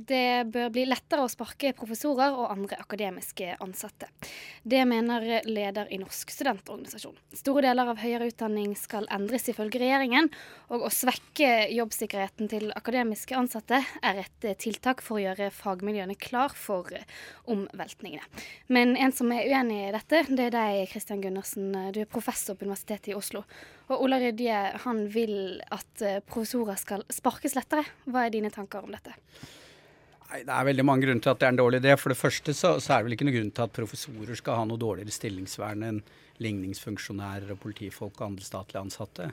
Det bør bli lettere å sparke professorer og andre akademiske ansatte. Det mener leder i Norsk studentorganisasjon. Store deler av høyere utdanning skal endres ifølge regjeringen, og å svekke jobbsikkerheten til akademiske ansatte er et tiltak for å gjøre fagmiljøene klar for omveltningene. Men en som er uenig i dette, det er deg, Kristian Gundersen. Du er professor på Universitetet i Oslo. Og Ola Rydje han vil at professorer skal sparkes lettere. Hva er dine tanker om dette? Nei, Det er veldig mange grunner til at det er en dårlig idé. For det første så, så er det vel ikke noen grunn til at professorer skal ha noe dårligere stillingsvern enn ligningsfunksjonærer og politifolk og andre statlige ansatte.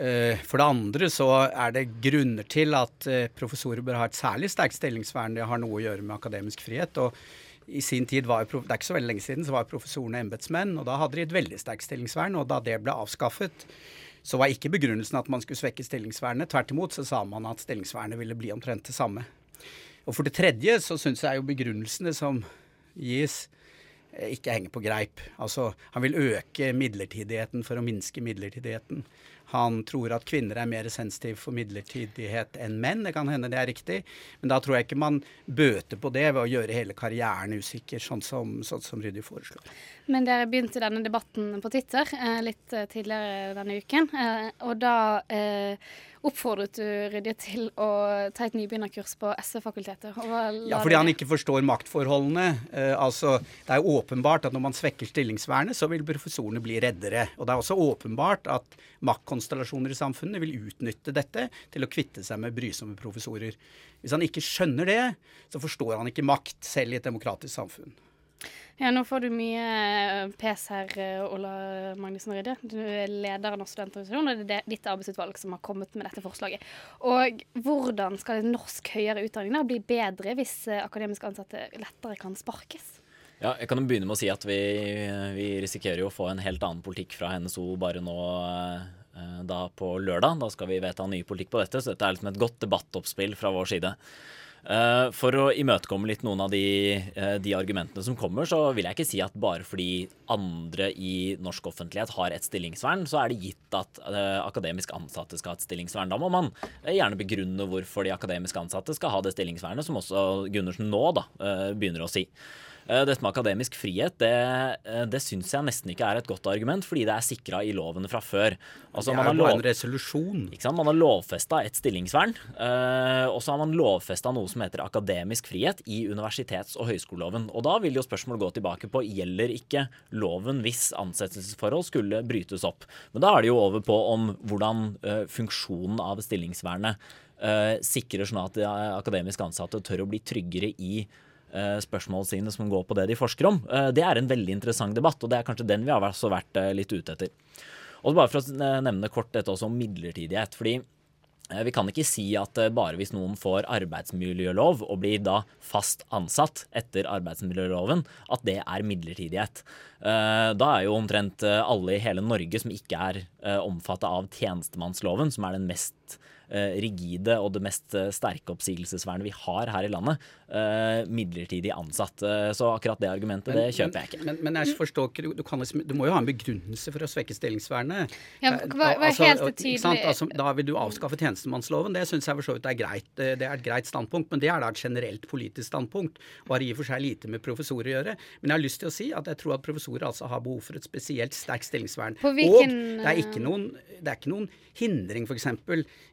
Eh, for det andre så er det grunner til at eh, professorer bør ha et særlig sterkt stillingsvern. Det har noe å gjøre med akademisk frihet. og i sin tid var Det er ikke så veldig lenge siden så var professorene embetsmenn, og da hadde de et veldig sterkt stillingsvern. Og da det ble avskaffet, så var ikke begrunnelsen at man skulle svekke stillingsvernet. Tvert imot så sa man at stillingsvernet ville bli omtrent det samme. Og for det tredje så syns jeg jo begrunnelsene som gis, eh, ikke henger på greip. Altså, han vil øke midlertidigheten for å minske midlertidigheten. Han tror at kvinner er mer sensitive for midlertidighet enn menn. Det kan hende det er riktig, men da tror jeg ikke man bøter på det ved å gjøre hele karrieren usikker, sånn som, sånn som Ryddi foreslår. Men dere begynte denne debatten på Twitter eh, litt eh, tidligere denne uken, og da oppfordret du Rydje til å ta et nybegynnerkurs på SV-fakultetet? Ja, fordi han ikke forstår maktforholdene. Eh, altså, det er åpenbart at når man svekker stillingsvernet, så vil professorene bli reddere. Og det er også åpenbart at maktkonstellasjoner i samfunnet vil utnytte dette til å kvitte seg med brysomme professorer. Hvis han ikke skjønner det, så forstår han ikke makt, selv i et demokratisk samfunn. Ja, Nå får du mye eh, pes her, eh, Ola Magnussen Rydde. Du er leder av Norsk studentorganisasjon, og det er ditt arbeidsutvalg som har kommet med dette forslaget. Og Hvordan skal norsk høyere utdanning da bli bedre hvis akademisk akademiske ansatte lettere kan sparkes? Ja, jeg kan begynne med å si at vi, vi risikerer jo å få en helt annen politikk fra NSO bare nå da på lørdag. Da skal vi vedta ny politikk på dette, så dette er liksom et godt debattoppspill fra vår side. Uh, for å imøtekomme litt noen av de, uh, de, argumentene som kommer, så vil jeg ikke si at bare fordi andre i norsk offentlighet har et stillingsvern, så er det gitt at uh, akademisk ansatte skal ha et stillingsvern. Da må man gjerne begrunne hvorfor de akademisk ansatte skal ha det stillingsvernet, som også Gundersen nå da, begynner å si. Eh, dette med akademisk frihet, det, eh, det syns jeg nesten ikke er et godt argument, fordi det er sikra i lovene fra før. Altså, det er jo bare en resolusjon. Man har lovfesta et stillingsvern, uh, og så har man lovfesta noe som heter akademisk frihet i universitets- og høyskoleloven. Og da vil jo spørsmålet gå tilbake på gjelder ikke loven hvis ansettelsesforhold skulle brytes opp. Men da er det jo over på om hvordan funksjonen av stillingsvernet sikrer sånn at akademisk ansatte tør å bli tryggere i Eh, spørsmål sine som går på det de forsker om. Eh, det er en veldig interessant debatt, og det er kanskje den vi har vært eh, litt ute etter. Og bare for å nevne kort dette også om midlertidighet. fordi vi kan ikke si at bare hvis noen får arbeidsmiljølov og blir da fast ansatt etter arbeidsmiljøloven, at det er midlertidighet. Da er jo omtrent alle i hele Norge som ikke er omfattet av tjenestemannsloven, som er den mest Eh, rigide og det mest eh, sterke oppsigelsesvernet vi har her i landet, eh, midlertidig ansatt. Så akkurat det argumentet, men, det kjøper jeg ikke. Men, men jeg forstår ikke, du, kan, liksom, du, må jo ha en begrunnelse for å svekke stillingsvernet. Ja, hva, hva altså, helt tydelig. Altså, da vil du avskaffe tjenestemannsloven. Det syns jeg for så vidt er greit. Det er et greit standpunkt, men det er da et generelt politisk standpunkt og har i og for seg lite med professorer å gjøre. Men jeg har lyst til å si at jeg tror at professorer altså har behov for et spesielt sterkt stillingsvern. På Hvilken, og det er ikke noen, det er ikke noen hindring f.eks.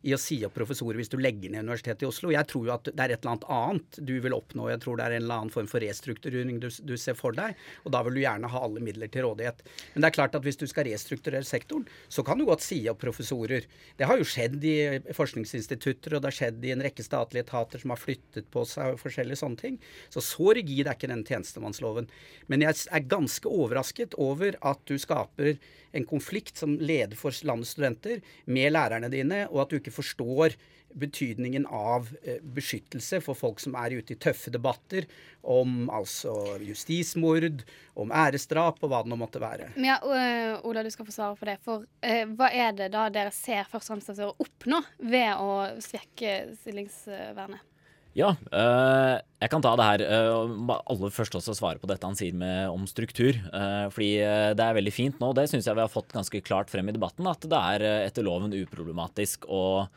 i å si opp professorer hvis du legger ned Universitetet i Oslo. Jeg tror jo at det er et eller annet annet du vil oppnå. Jeg tror det er en eller annen form for restrukturering du, du ser for deg. Og da vil du gjerne ha alle midler til rådighet. Men det er klart at hvis du skal restrukturere sektoren, så kan du godt si opp professorer. Det har jo skjedd i forskningsinstitutter, og det har skjedd i en rekke statlige etater som har flyttet på seg og forskjellige sånne ting. Så så rigid er ikke den tjenestemannsloven. Men jeg er ganske overrasket over at du skaper en konflikt som leder for landets studenter med lærerne dine, og at du ikke forstår betydningen av eh, beskyttelse for folk som er ute i tøffe debatter om altså justismord, om æresdrap og hva det nå måtte være. Ja, eh, Ola, du skal få svare på det. For uh, hva er det da dere ser først og fremst dere oppnå ved å svekke stillingsvernet? Ja, øh, jeg kan ta det her. Øh, aller først også svare på dette han sier med, om struktur. Øh, fordi det er veldig fint nå, det syns jeg vi har fått ganske klart frem i debatten, at det er etter loven uproblematisk å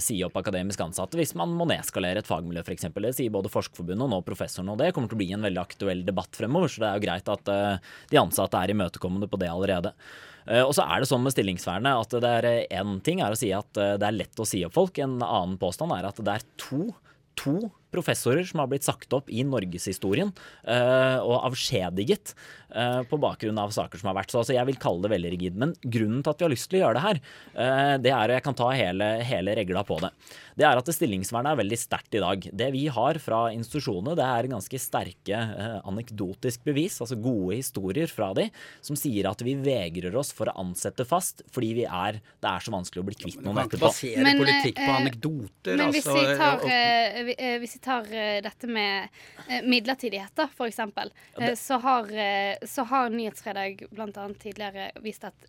si opp akademisk ansatte hvis man må nedskalere et fagmiljø, f.eks. Det sier både Forskerforbundet og nå professoren, og det kommer til å bli en veldig aktuell debatt fremover. Så det er jo greit at de ansatte er imøtekommende på det allerede. Og så er det sånn med stillingsvernet at det er én ting er å si at det er lett å si opp folk. En annen påstand er at det er to, to professorer som har blitt sagt opp i norgeshistorien uh, og avskjediget uh, på bakgrunn av saker som har vært. Så altså, jeg vil kalle det veldig rigid. Men grunnen til at vi har lyst til å gjøre det her, uh, det er, og jeg kan ta hele, hele regla på det, det er at stillingsvernet er veldig sterkt i dag. Det vi har fra institusjonene, det er ganske sterke anekdotisk bevis, altså gode historier fra de, som sier at vi vegrer oss for å ansette fast fordi vi er, det er så vanskelig å bli kvitt noen etterpå. Men, kan ikke basere politikk på anekdoter. Men hvis altså, vi tar, hvis vi tar uh, dette med uh, midlertidighet, da, for eksempel, uh, så, har, så har Nyhetsfredag bl.a. tidligere vist at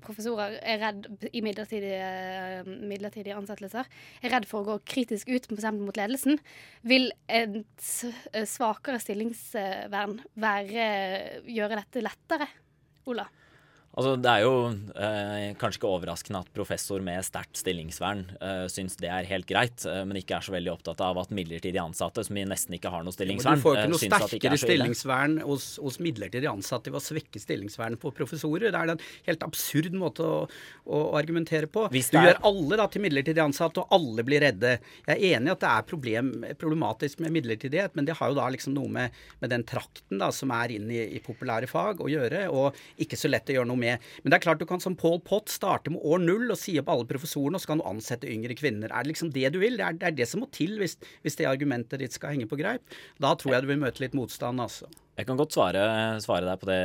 professorer er redd i midlertidige, midlertidige, ansettelser er redd for å gå kritisk ut f.eks. mot ledelsen. Vil et svakere stillingsvern være, gjøre dette lettere, Ola? Altså, det er jo eh, kanskje ikke overraskende at professor med sterkt stillingsvern eh, syns det er helt greit, eh, men ikke er så veldig opptatt av at midlertidig ansatte, som nesten ikke har noe stillingsvern, Du får ikke eh, noe syns at det ikke sterkere er så ille. stillingsvern hos, hos midlertidig ansatte ved å svekke stillingsvernet på professorer. Det er en helt absurd måte å, å argumentere på. Hvis Du er- gjør alle da til midlertidig ansatte, og alle blir redde. Jeg er enig i at det er problem, problematisk med midlertidighet, men det har jo da liksom noe med, med den trakten da, som er inn i, i populære fag å gjøre, og ikke så lett å gjøre noe med. Men det er klart du kan som Paul Pott starte med år null og si opp alle professorene, og så kan du ansette yngre kvinner. Er det liksom det du vil? Det er det, er det som må til hvis, hvis det argumentet ditt skal henge på greip. Da tror jeg du vil møte litt motstand, altså. Jeg kan godt svare, svare deg på det,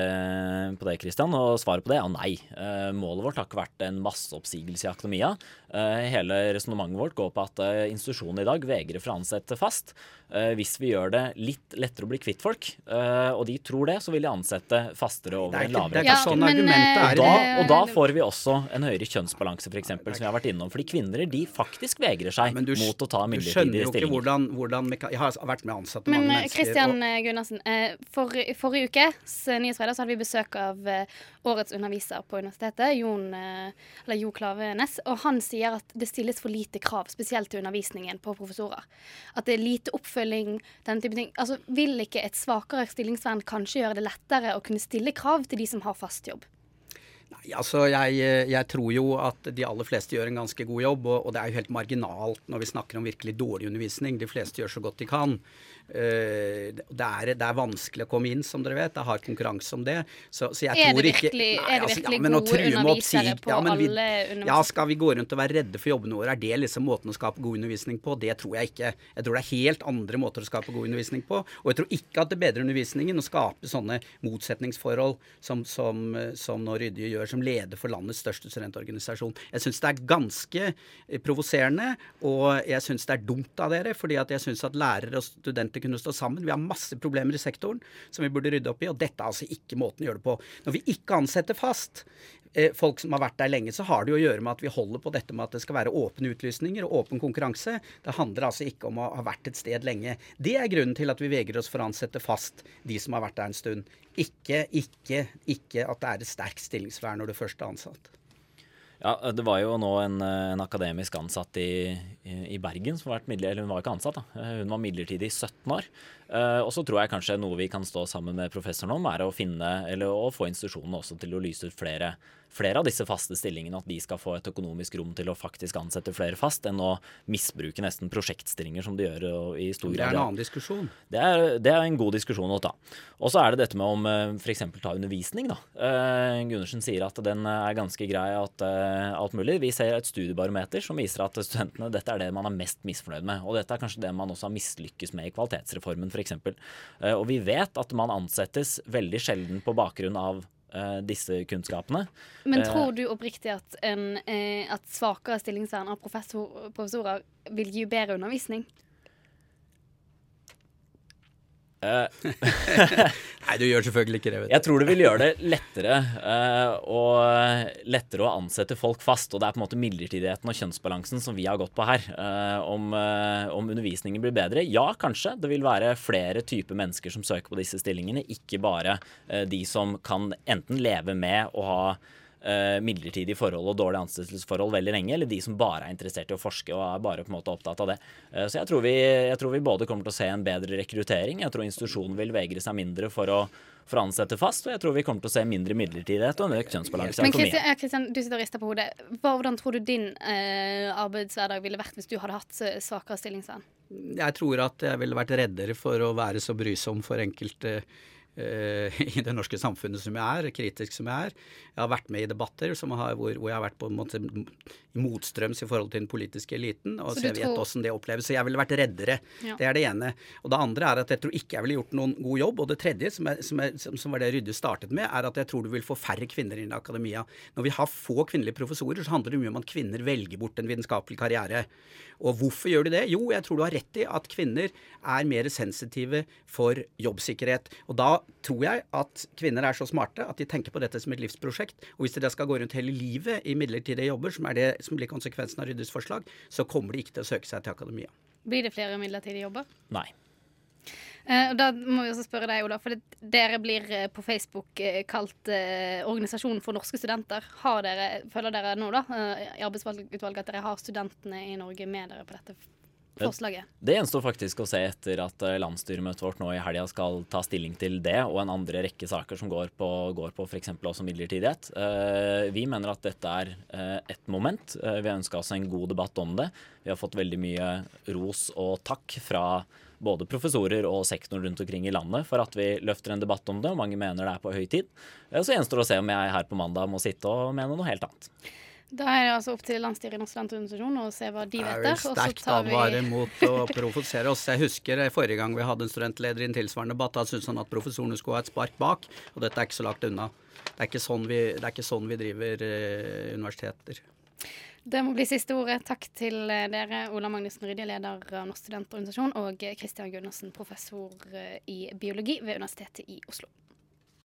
på det, Christian, og svaret på det er nei. Eh, målet vårt har ikke vært en masseoppsigelse i akademia. Eh, hele resonnementet vårt går på at institusjonene i dag vegrer for å ansette fast. Eh, hvis vi gjør det litt lettere å bli kvitt folk, eh, og de tror det, så vil de ansette fastere over er en lavere det er ikke Ja, sånn men, argumentet eh, og da, og da får vi også en høyere kjønnsbalanse, f.eks., som vi har vært innom. Fordi kvinner de faktisk vegrer seg du, mot å ta midlertidige stillinger. du skjønner jo ikke hvordan, hvordan Jeg har vært med ansatte Men mange mennesker. mennesker. Christian eh, Gunnarsen, eh, for, forrige ukes Nyhetsfredag hadde vi besøk av eh, årets underviser på universitetet, Jon, eh, Jo Klavenes. Og han sier at det stilles for lite krav, spesielt til undervisningen på professorer. At det er lite oppfølging, den type ting. Altså, Vil ikke et svakere stillingsvern kanskje gjøre det lettere å kunne stille krav til de som har fast jobb? Nei, altså jeg, jeg tror jo at de aller fleste gjør en ganske god jobb, og, og det er jo helt marginalt når vi snakker om virkelig dårlig undervisning. De fleste gjør så godt de kan. Eh, det, er, det er vanskelig å komme inn, som dere vet. Det er hard konkurranse om det. Så, så jeg Er tror ikke nei, er det virkelig men å gode true med undervisere oppsig- på men vi- Ja, skal vi gå rundt og være redde for jobbene våre? Er det liksom måten å skape god undervisning på? Det tror jeg ikke. Jeg tror det er helt andre måter å skape god undervisning på. Og jeg tror ikke at det bedrer undervisningen å skape sånne motsetningsforhold som, som, som nå Rydje gjør, som leder for landets største studentorganisasjon. Jeg syns det er ganske eh, provoserende, og jeg syns det er dumt av dere, fordi at jeg syns at lærere og studenter kunne stå sammen. Vi har masse problemer i sektoren som vi burde rydde opp i, og dette er altså ikke måten å gjøre det på. Når vi ikke ansetter fast, eh, folk som har vært der lenge, så har det jo å gjøre med at vi holder på dette med at det skal være åpne utlysninger og åpen konkurranse. Det handler altså ikke om å ha vært et sted lenge. Det er grunnen til at vi vegrer oss for å ansette fast de som har vært der en stund. Ikke, ikke, ikke at det er et sterkt stillingsvern når du først er ansatt. Ja, Det var jo nå en, en akademisk ansatt i, i, i Bergen som har vært midlertidig Eller hun var ikke ansatt, da. Hun var midlertidig i 17 år. Eh, og så tror jeg kanskje noe vi kan stå sammen med professoren om, er å finne, eller å få institusjonene også til å lyse ut flere, flere av disse faste stillingene. At de skal få et økonomisk rom til å faktisk ansette flere fast, enn å misbruke nesten prosjektstillinger som de gjør i stor grad. Det er en annen diskusjon. Det er, det er en god diskusjon å ta. Og så er det dette med om f.eks. ta undervisning. da. Eh, Gundersen sier at den er ganske grei, at eh, alt mulig. Vi ser et studiebarometer som viser at studentene, dette er det man er mest misfornøyd med. Og dette er kanskje det man også har mislykkes med i kvalitetsreformen f.eks. Eh, og vi vet at man ansettes veldig sjelden på bakgrunn av eh, disse kunnskapene. Men Eh, tror du oppriktig at, en, eh, at svakere stillingsvern av professor, professorer vil gi bedre undervisning? Eh, Nei, du gjør selvfølgelig ikke det. vet du. Jeg tror det vil gjøre det lettere, eh, og lettere å ansette folk fast. Og det er på en måte midlertidigheten og kjønnsbalansen som vi har gått på her. Eh, om, om undervisningen blir bedre? Ja, kanskje. Det vil være flere typer mennesker som søker på disse stillingene, ikke bare de som kan enten leve med å ha midlertidige forhold og dårlige ansettelsesforhold veldig lenge, eller de som bare er interessert i å forske og er bare på en måte opptatt av det. Eh, så jeg tror, vi, jeg tror, vi, både kommer til å se en bedre rekruttering, jeg tror institusjonen vil vegre seg mindre for å for å ansette fast, og jeg tror vi kommer til å se mindre midlertidighet og en økt kjønnsbalanse. Men Kristian, du sitter og rister på hodet. Hvordan tror du din eh, arbeidshverdag ville vært hvis du hadde hatt svakere stillingsvern? Jeg tror at jeg ville vært reddere for å være så brysom for enkelte Eh, i det norske samfunnet som jeg er, kritisk som jeg er. Jeg har vært med i debatter har, hvor, hvor, jeg har vært på en måte motstrøms i forhold til den politiske eliten. og så, så jeg vet åssen det oppleves. Så jeg ville vært reddere. Ja. Det er det ene. Og det andre er at jeg tror ikke jeg ville gjort noen god jobb. Og det tredje, som, er, som, er, som var det Rydde startet med, er at jeg tror du vil få færre kvinner inn i akademia. Når vi har få kvinnelige professorer, så handler det mye om at kvinner velger bort en vitenskapelig karriere. Og hvorfor gjør de det? Jo, jeg tror du har rett i at kvinner er mer sensitive for jobbsikkerhet. Og da tror jeg at kvinner er så smarte at de tenker på dette som et livsprosjekt. Og hvis de da skal gå rundt hele livet i midlertidige jobber, som er det som blir konsekvensen av Ryddes forslag, så kommer de ikke til å søke seg til akademia. Blir det flere midlertidige jobber? Nei. Uh, da må vi også spørre deg, Ola, for dere blir uh, på Facebook uh, kalt Organisasjonen for norske studenter. Har dere, føler dere nå da, i arbeidsutvalget at dere har studentene i Norge med dere på dette forslaget? Det gjenstår faktisk å se etter at landsstyremøtet vårt nå i helga skal ta stilling til det, og en andre rekke saker som går på, går på f.eks. også midlertidighet. Vi mener at dette er ett moment. Vi ønska oss en god debatt om det. Vi har fått veldig mye ros og takk fra både professorer og sektoren rundt omkring i landet for at vi løfter en debatt om det, og mange mener det er på høy tid. Så gjenstår det å se om jeg her på mandag må sitte og mene noe helt annet. Da er det altså opp til landsstyret i Norsk studentorganisasjon å se hva de vet der. Det er jo sterkt advare vi... mot å provosere oss. Jeg husker forrige gang vi hadde en studentleder i en tilsvarende debatt, da syntes han at professorene skulle ha et spark bak, og dette er ikke så lagt unna. Det er ikke sånn vi, ikke sånn vi driver uh, universiteter. Det må bli siste ordet. Takk til eh, dere, Ola Magnussen Rydje, leder av Norsk studentorganisasjon, og Kristian Gundersen, professor eh, i biologi ved Universitetet i Oslo.